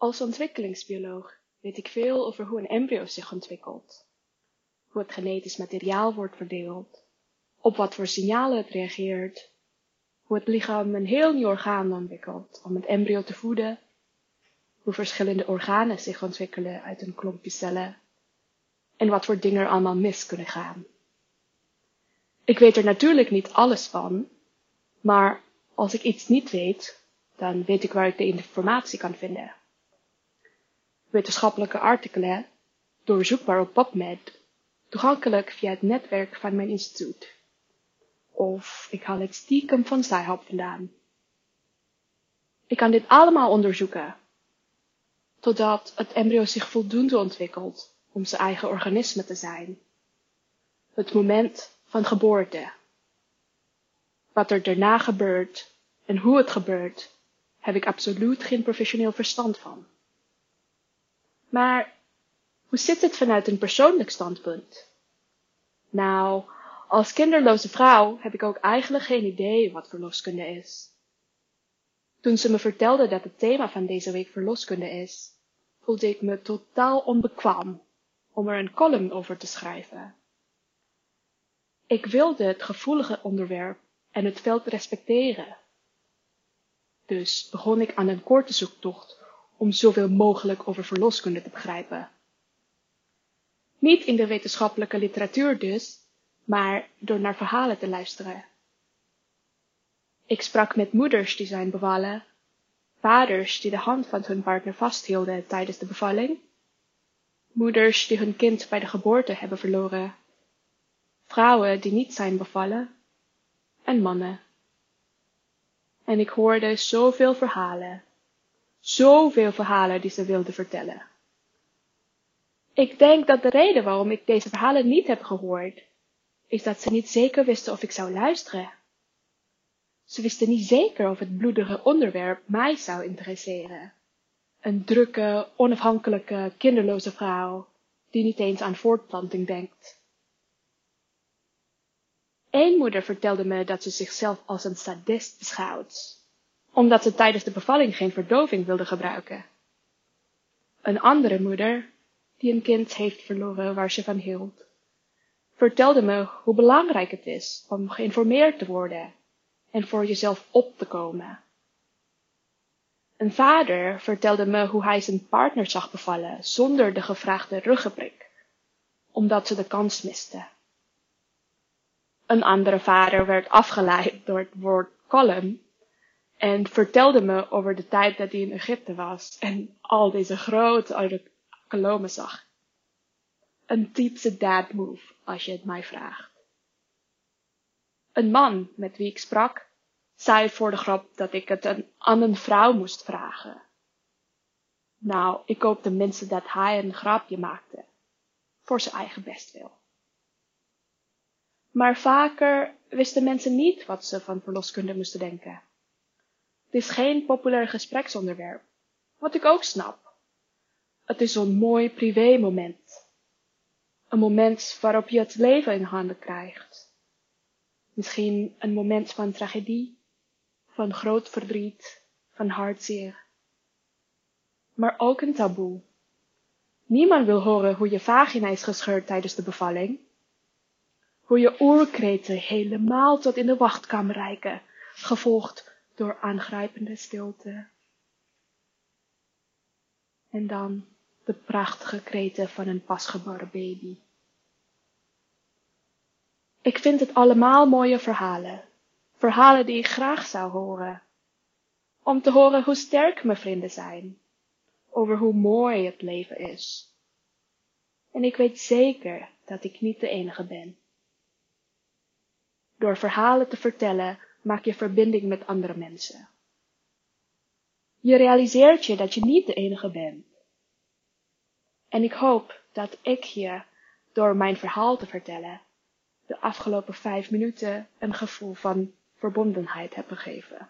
Als ontwikkelingsbioloog weet ik veel over hoe een embryo zich ontwikkelt, hoe het genetisch materiaal wordt verdeeld, op wat voor signalen het reageert, hoe het lichaam een heel nieuw orgaan ontwikkelt om het embryo te voeden, hoe verschillende organen zich ontwikkelen uit een klompje cellen en wat voor dingen er allemaal mis kunnen gaan. Ik weet er natuurlijk niet alles van, maar als ik iets niet weet, dan weet ik waar ik de informatie kan vinden. Wetenschappelijke artikelen, doorzoekbaar op PubMed, toegankelijk via het netwerk van mijn instituut. Of ik haal het stiekem van Sci-Hub vandaan. Ik kan dit allemaal onderzoeken, totdat het embryo zich voldoende ontwikkelt om zijn eigen organisme te zijn. Het moment van geboorte. Wat er daarna gebeurt en hoe het gebeurt, heb ik absoluut geen professioneel verstand van. Maar hoe zit het vanuit een persoonlijk standpunt? Nou, als kinderloze vrouw heb ik ook eigenlijk geen idee wat verloskunde is. Toen ze me vertelde dat het thema van deze week verloskunde is, voelde ik me totaal onbekwaam om er een column over te schrijven. Ik wilde het gevoelige onderwerp en het veld respecteren. Dus begon ik aan een korte zoektocht om zoveel mogelijk over verloskunde te begrijpen. Niet in de wetenschappelijke literatuur dus, maar door naar verhalen te luisteren. Ik sprak met moeders die zijn bevallen, vaders die de hand van hun partner vasthielden tijdens de bevalling, moeders die hun kind bij de geboorte hebben verloren, vrouwen die niet zijn bevallen en mannen. En ik hoorde zoveel verhalen, zoveel verhalen die ze wilden vertellen. Ik denk dat de reden waarom ik deze verhalen niet heb gehoord, is dat ze niet zeker wisten of ik zou luisteren. Ze wisten niet zeker of het bloedige onderwerp mij zou interesseren. Een drukke, onafhankelijke, kinderloze vrouw, die niet eens aan voortplanting denkt. Eén moeder vertelde me dat ze zichzelf als een sadist beschouwt, omdat ze tijdens de bevalling geen verdoving wilde gebruiken. Een andere moeder, die een kind heeft verloren waar ze van hield, vertelde me hoe belangrijk het is om geïnformeerd te worden en voor jezelf op te komen. Een vader vertelde me hoe hij zijn partner zag bevallen zonder de gevraagde ruggenprik, omdat ze de kans miste. Een andere vader werd afgeleid door het woord column en vertelde me over de tijd dat hij in Egypte was en al deze grote kolomen zag. Een typische dad move, als je het mij vraagt. Een man met wie ik sprak, zei voor de grap dat ik het een, aan een vrouw moest vragen. Nou, ik hoop tenminste dat hij een grapje maakte, voor zijn eigen bestwil. Maar vaker wisten mensen niet wat ze van verloskunde moesten denken. Het is geen populair gespreksonderwerp, wat ik ook snap. Het is zo'n mooi privé moment. Een moment waarop je het leven in handen krijgt. Misschien een moment van tragedie, van groot verdriet, van hartzeer. Maar ook een taboe. Niemand wil horen hoe je vagina is gescheurd tijdens de bevalling hoe je oorkreten helemaal tot in de wachtkamer reiken, gevolgd door aangrijpende stilte. En dan de prachtige kreten van een pasgeboren baby. Ik vind het allemaal mooie verhalen. Verhalen die ik graag zou horen. Om te horen hoe sterk mijn vrienden zijn. Over hoe mooi het leven is. En ik weet zeker dat ik niet de enige ben. Door verhalen te vertellen maak je verbinding met andere mensen. Je realiseert je dat je niet de enige bent. En ik hoop dat ik je, door mijn verhaal te vertellen, de afgelopen vijf minuten een gevoel van verbondenheid heb gegeven.